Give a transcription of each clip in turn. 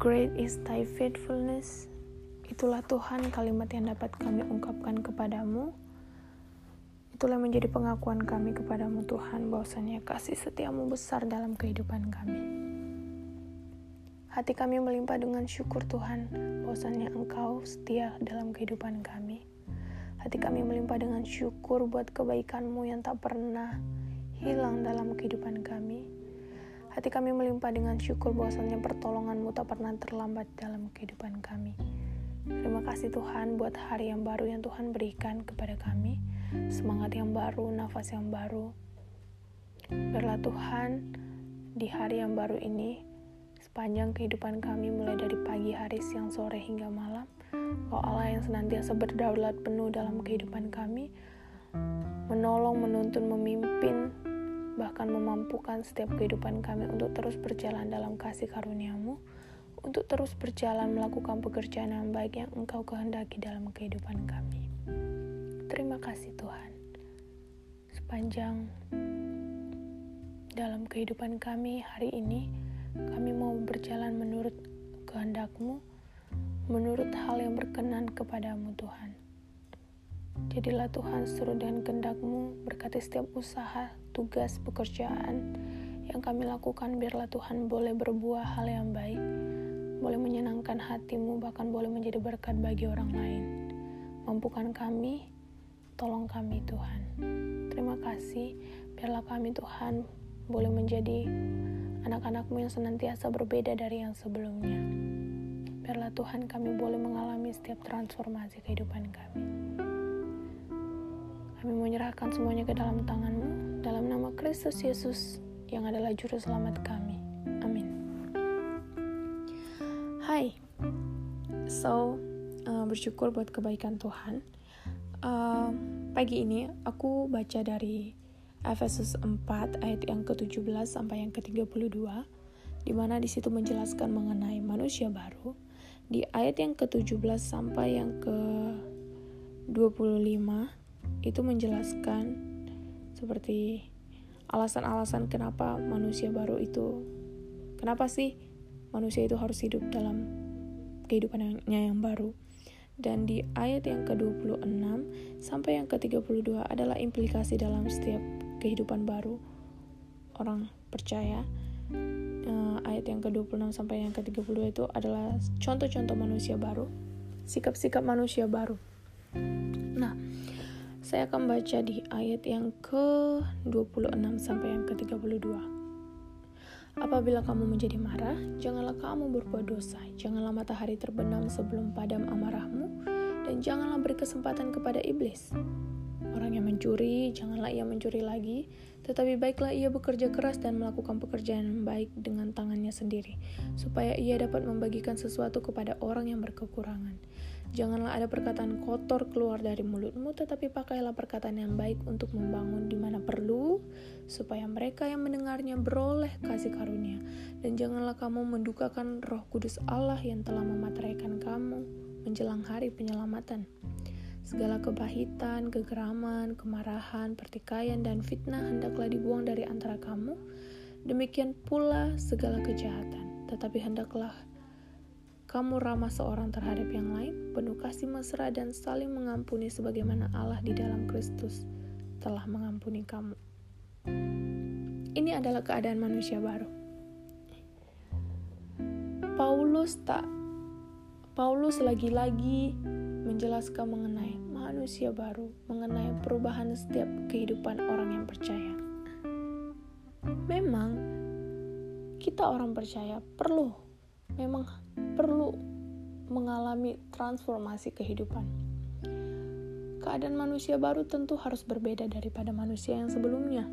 Great is thy faithfulness. Itulah Tuhan kalimat yang dapat kami ungkapkan kepadamu. Itulah menjadi pengakuan kami kepadamu Tuhan bahwasanya kasih setiamu besar dalam kehidupan kami. Hati kami melimpah dengan syukur Tuhan bahwasanya Engkau setia dalam kehidupan kami. Hati kami melimpah dengan syukur buat kebaikanmu yang tak pernah hilang dalam kehidupan kami. Hati kami melimpah dengan syukur bahwasanya pertolonganmu tak pernah terlambat dalam kehidupan kami. Terima kasih Tuhan buat hari yang baru yang Tuhan berikan kepada kami. Semangat yang baru, nafas yang baru. Biarlah Tuhan di hari yang baru ini, sepanjang kehidupan kami mulai dari pagi hari, siang, sore, hingga malam, Kau Allah yang senantiasa berdaulat penuh dalam kehidupan kami, menolong, menuntun, memimpin, bahkan memampukan setiap kehidupan kami untuk terus berjalan dalam kasih karuniamu, untuk terus berjalan melakukan pekerjaan yang baik yang Engkau kehendaki dalam kehidupan kami. Terima kasih Tuhan. Sepanjang dalam kehidupan kami hari ini, kami mau berjalan menurut kehendak-Mu, menurut hal yang berkenan kepadamu Tuhan. Jadilah Tuhan seluruh dan kehendak-Mu, berkati setiap usaha, tugas, pekerjaan yang kami lakukan, biarlah Tuhan boleh berbuah hal yang baik, boleh menyenangkan hatimu, bahkan boleh menjadi berkat bagi orang lain. Mampukan kami, tolong kami Tuhan. Terima kasih, biarlah kami Tuhan boleh menjadi anak-anakmu yang senantiasa berbeda dari yang sebelumnya. Biarlah Tuhan kami boleh mengalami setiap transformasi kehidupan kami. Kami menyerahkan semuanya ke dalam tanganmu, dalam nama Kristus Yesus yang adalah Juru Selamat kami. Hai, so uh, bersyukur buat kebaikan Tuhan. Uh, pagi ini aku baca dari Efesus 4 ayat yang ke-17 sampai yang ke-32 di mana di situ menjelaskan mengenai manusia baru. Di ayat yang ke-17 sampai yang ke-25 itu menjelaskan seperti alasan-alasan kenapa manusia baru itu kenapa sih manusia itu harus hidup dalam kehidupannya yang baru. Dan di ayat yang ke-26 sampai yang ke-32 adalah implikasi dalam setiap kehidupan baru orang percaya. Uh, ayat yang ke-26 sampai yang ke-32 itu adalah contoh-contoh manusia baru, sikap-sikap manusia baru. Nah, saya akan baca di ayat yang ke-26 sampai yang ke-32. Apabila kamu menjadi marah, janganlah kamu berbuat dosa. Janganlah matahari terbenam sebelum padam amarahmu, dan janganlah beri kesempatan kepada iblis. Orang yang mencuri, janganlah ia mencuri lagi, tetapi baiklah ia bekerja keras dan melakukan pekerjaan yang baik dengan tangannya sendiri, supaya ia dapat membagikan sesuatu kepada orang yang berkekurangan. Janganlah ada perkataan kotor keluar dari mulutmu, tetapi pakailah perkataan yang baik untuk membangun di mana perlu, supaya mereka yang mendengarnya beroleh kasih karunia. Dan janganlah kamu mendukakan roh kudus Allah yang telah memateraikan kamu menjelang hari penyelamatan. Segala kebahitan, kegeraman, kemarahan, pertikaian, dan fitnah hendaklah dibuang dari antara kamu. Demikian pula segala kejahatan, tetapi hendaklah kamu ramah seorang terhadap yang lain, penuh kasih mesra dan saling mengampuni sebagaimana Allah di dalam Kristus telah mengampuni kamu. Ini adalah keadaan manusia baru. Paulus tak Paulus lagi-lagi menjelaskan mengenai manusia baru, mengenai perubahan setiap kehidupan orang yang percaya. Memang kita orang percaya perlu memang perlu mengalami transformasi kehidupan. Keadaan manusia baru tentu harus berbeda daripada manusia yang sebelumnya.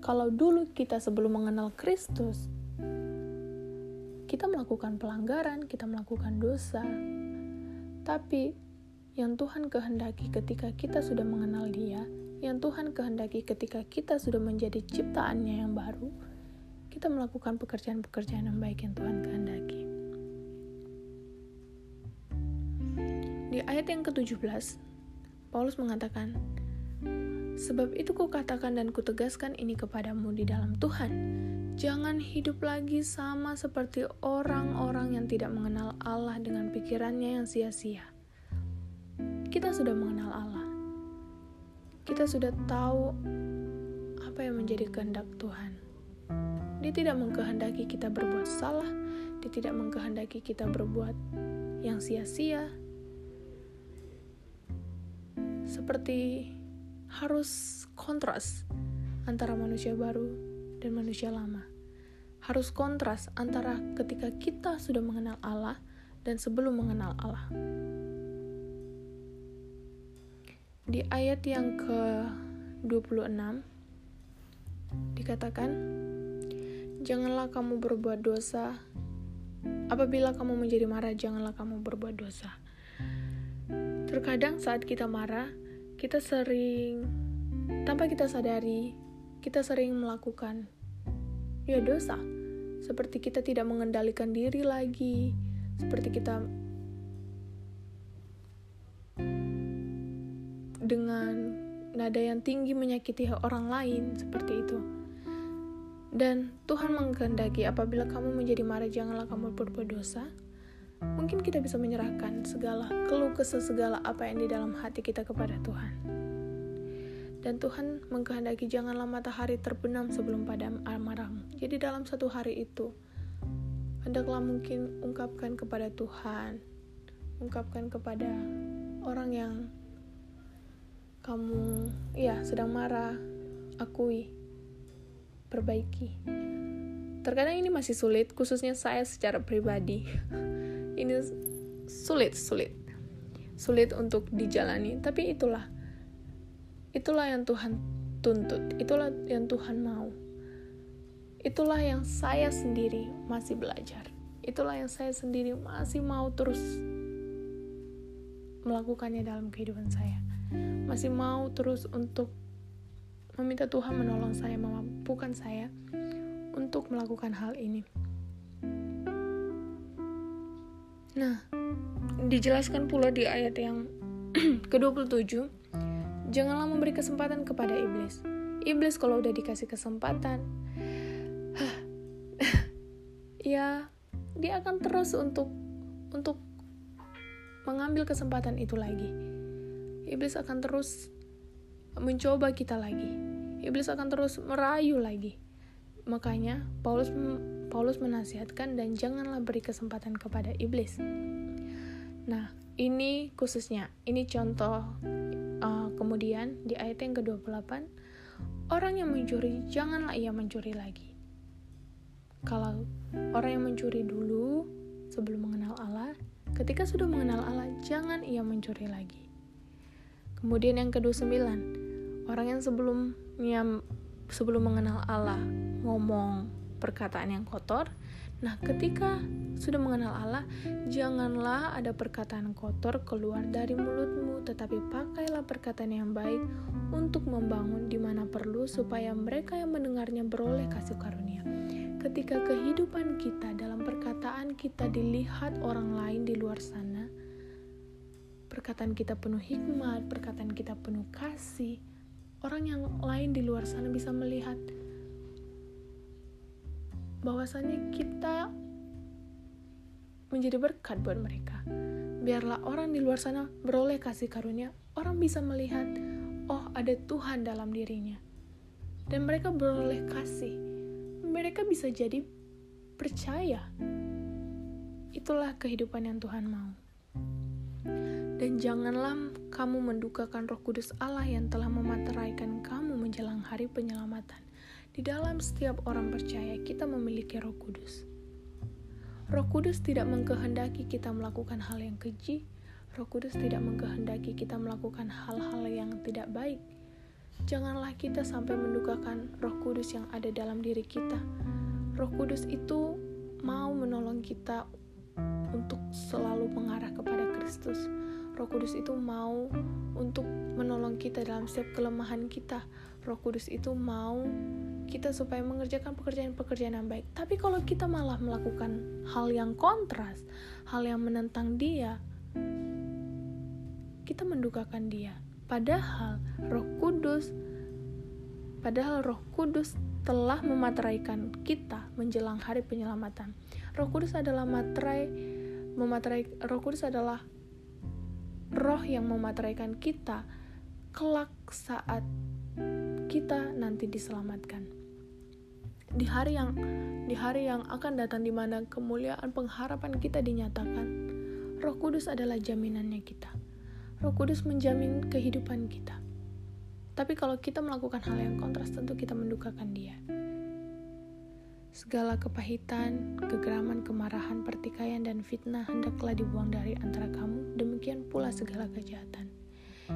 Kalau dulu kita sebelum mengenal Kristus, kita melakukan pelanggaran, kita melakukan dosa. Tapi yang Tuhan kehendaki ketika kita sudah mengenal Dia, yang Tuhan kehendaki ketika kita sudah menjadi ciptaannya yang baru, kita melakukan pekerjaan-pekerjaan yang baik yang Tuhan kehendaki. Di ayat yang ke-17, Paulus mengatakan, Sebab itu kukatakan dan kutegaskan ini kepadamu di dalam Tuhan. Jangan hidup lagi sama seperti orang-orang yang tidak mengenal Allah dengan pikirannya yang sia-sia. Kita sudah mengenal Allah. Kita sudah tahu apa yang menjadi kehendak Tuhan. Dia tidak mengkehendaki kita berbuat salah, dia tidak mengkehendaki kita berbuat yang sia-sia. Seperti harus kontras antara manusia baru dan manusia lama. Harus kontras antara ketika kita sudah mengenal Allah dan sebelum mengenal Allah. Di ayat yang ke-26 dikatakan, "Janganlah kamu berbuat dosa. Apabila kamu menjadi marah, janganlah kamu berbuat dosa." Terkadang saat kita marah, kita sering tanpa kita sadari, kita sering melakukan ya dosa. Seperti kita tidak mengendalikan diri lagi, seperti kita dengan nada yang tinggi menyakiti orang lain seperti itu. Dan Tuhan menghendaki apabila kamu menjadi marah janganlah kamu berbuat dosa. Mungkin kita bisa menyerahkan segala keluh kesah segala apa yang di dalam hati kita kepada Tuhan. Dan Tuhan mengkehendaki janganlah matahari terbenam sebelum padam amarahmu. Jadi dalam satu hari itu, hendaklah mungkin ungkapkan kepada Tuhan, ungkapkan kepada orang yang kamu ya sedang marah, akui, perbaiki. Terkadang ini masih sulit, khususnya saya secara pribadi. ini sulit, sulit. Sulit untuk dijalani, tapi itulah Itulah yang Tuhan tuntut, itulah yang Tuhan mau. Itulah yang saya sendiri masih belajar. Itulah yang saya sendiri masih mau terus melakukannya dalam kehidupan saya. Masih mau terus untuk meminta Tuhan menolong saya, memampukan saya untuk melakukan hal ini. Nah, dijelaskan pula di ayat yang ke-27 janganlah memberi kesempatan kepada iblis. Iblis kalau udah dikasih kesempatan, ya dia akan terus untuk untuk mengambil kesempatan itu lagi. Iblis akan terus mencoba kita lagi. Iblis akan terus merayu lagi. Makanya Paulus Paulus menasihatkan dan janganlah beri kesempatan kepada iblis. Nah, ini khususnya, ini contoh Uh, kemudian di ayat yang ke-28, orang yang mencuri janganlah ia mencuri lagi. Kalau orang yang mencuri dulu sebelum mengenal Allah, ketika sudah mengenal Allah jangan ia mencuri lagi. Kemudian yang ke-29, orang yang sebelumnya sebelum mengenal Allah ngomong perkataan yang kotor, Nah, ketika sudah mengenal Allah, janganlah ada perkataan kotor keluar dari mulutmu, tetapi pakailah perkataan yang baik untuk membangun di mana perlu, supaya mereka yang mendengarnya beroleh kasih karunia. Ketika kehidupan kita dalam perkataan kita dilihat orang lain di luar sana, perkataan kita penuh hikmat, perkataan kita penuh kasih, orang yang lain di luar sana bisa melihat bahwasannya kita menjadi berkat buat mereka. Biarlah orang di luar sana beroleh kasih karunia, orang bisa melihat, oh ada Tuhan dalam dirinya. Dan mereka beroleh kasih. Mereka bisa jadi percaya. Itulah kehidupan yang Tuhan mau. Dan janganlah kamu mendukakan roh kudus Allah yang telah memateraikan kamu menjelang hari penyelamatan. Di dalam setiap orang percaya, kita memiliki Roh Kudus. Roh Kudus tidak mengkehendaki kita melakukan hal yang keji. Roh Kudus tidak mengkehendaki kita melakukan hal-hal yang tidak baik. Janganlah kita sampai mendukakan Roh Kudus yang ada dalam diri kita. Roh Kudus itu mau menolong kita untuk selalu mengarah kepada Kristus. Roh Kudus itu mau untuk menolong kita dalam setiap kelemahan kita. Roh Kudus itu mau kita supaya mengerjakan pekerjaan-pekerjaan yang baik. Tapi kalau kita malah melakukan hal yang kontras, hal yang menentang Dia, kita mendukakan Dia. Padahal Roh Kudus Padahal Roh Kudus telah memateraikan kita menjelang hari penyelamatan. Roh Kudus adalah materai mematerai Roh Kudus adalah roh yang memateraikan kita kelak saat kita nanti diselamatkan. Di hari yang di hari yang akan datang di mana kemuliaan pengharapan kita dinyatakan, Roh Kudus adalah jaminannya kita. Roh Kudus menjamin kehidupan kita. Tapi kalau kita melakukan hal yang kontras, tentu kita mendukakan Dia. Segala kepahitan, kegeraman, kemarahan, pertikaian, dan fitnah hendaklah dibuang dari antara kamu, demikian pula segala kejahatan.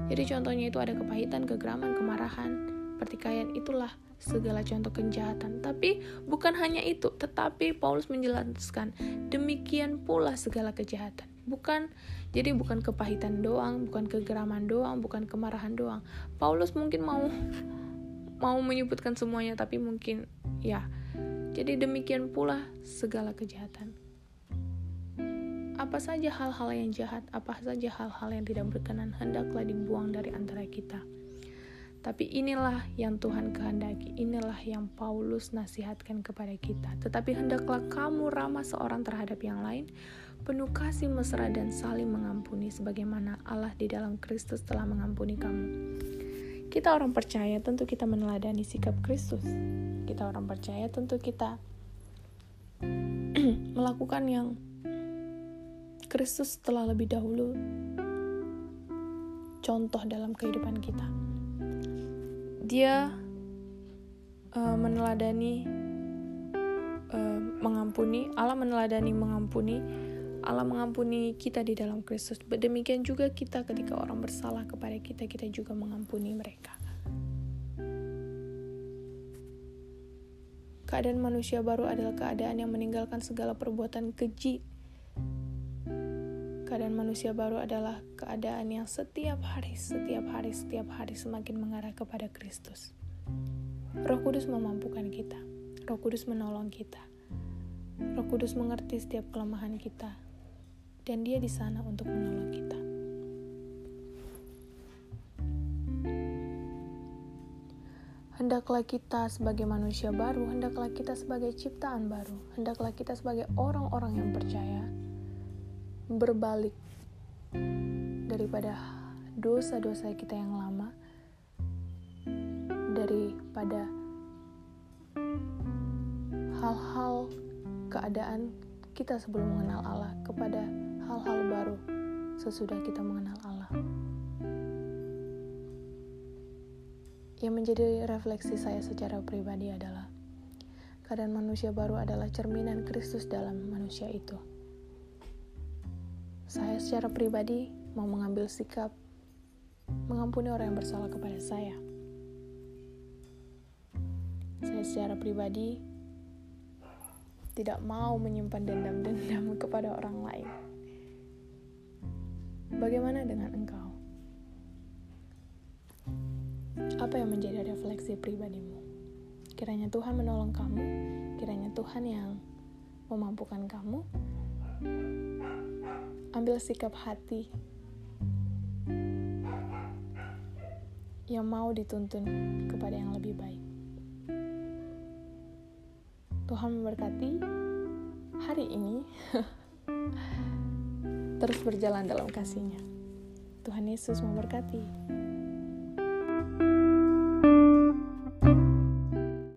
Jadi contohnya itu ada kepahitan, kegeraman, kemarahan, pertikaian, itulah segala contoh kejahatan. Tapi bukan hanya itu, tetapi Paulus menjelaskan demikian pula segala kejahatan. Bukan jadi bukan kepahitan doang, bukan kegeraman doang, bukan kemarahan doang. Paulus mungkin mau mau menyebutkan semuanya tapi mungkin ya. Jadi demikian pula segala kejahatan. Apa saja hal-hal yang jahat, apa saja hal-hal yang tidak berkenan hendaklah dibuang dari antara kita tapi inilah yang Tuhan kehendaki, inilah yang Paulus nasihatkan kepada kita. Tetapi hendaklah kamu ramah seorang terhadap yang lain, penuh kasih mesra dan saling mengampuni sebagaimana Allah di dalam Kristus telah mengampuni kamu. Kita orang percaya tentu kita meneladani sikap Kristus. Kita orang percaya tentu kita melakukan yang Kristus telah lebih dahulu contoh dalam kehidupan kita dia uh, meneladani uh, mengampuni Allah meneladani mengampuni Allah mengampuni kita di dalam Kristus demikian juga kita ketika orang bersalah kepada kita kita juga mengampuni mereka keadaan manusia baru adalah keadaan yang meninggalkan segala perbuatan keji keadaan manusia baru adalah keadaan yang setiap hari, setiap hari, setiap hari semakin mengarah kepada Kristus. Roh Kudus memampukan kita. Roh Kudus menolong kita. Roh Kudus mengerti setiap kelemahan kita. Dan dia di sana untuk menolong kita. Hendaklah kita sebagai manusia baru, hendaklah kita sebagai ciptaan baru, hendaklah kita sebagai orang-orang yang percaya, berbalik daripada dosa-dosa kita yang lama daripada hal-hal keadaan kita sebelum mengenal Allah kepada hal-hal baru sesudah kita mengenal Allah. Yang menjadi refleksi saya secara pribadi adalah keadaan manusia baru adalah cerminan Kristus dalam manusia itu saya secara pribadi mau mengambil sikap mengampuni orang yang bersalah kepada saya. Saya secara pribadi tidak mau menyimpan dendam-dendam kepada orang lain. Bagaimana dengan engkau? Apa yang menjadi refleksi pribadimu? Kiranya Tuhan menolong kamu, kiranya Tuhan yang memampukan kamu ambil sikap hati yang mau dituntun kepada yang lebih baik. Tuhan memberkati hari ini terus berjalan dalam kasihnya. Tuhan Yesus memberkati.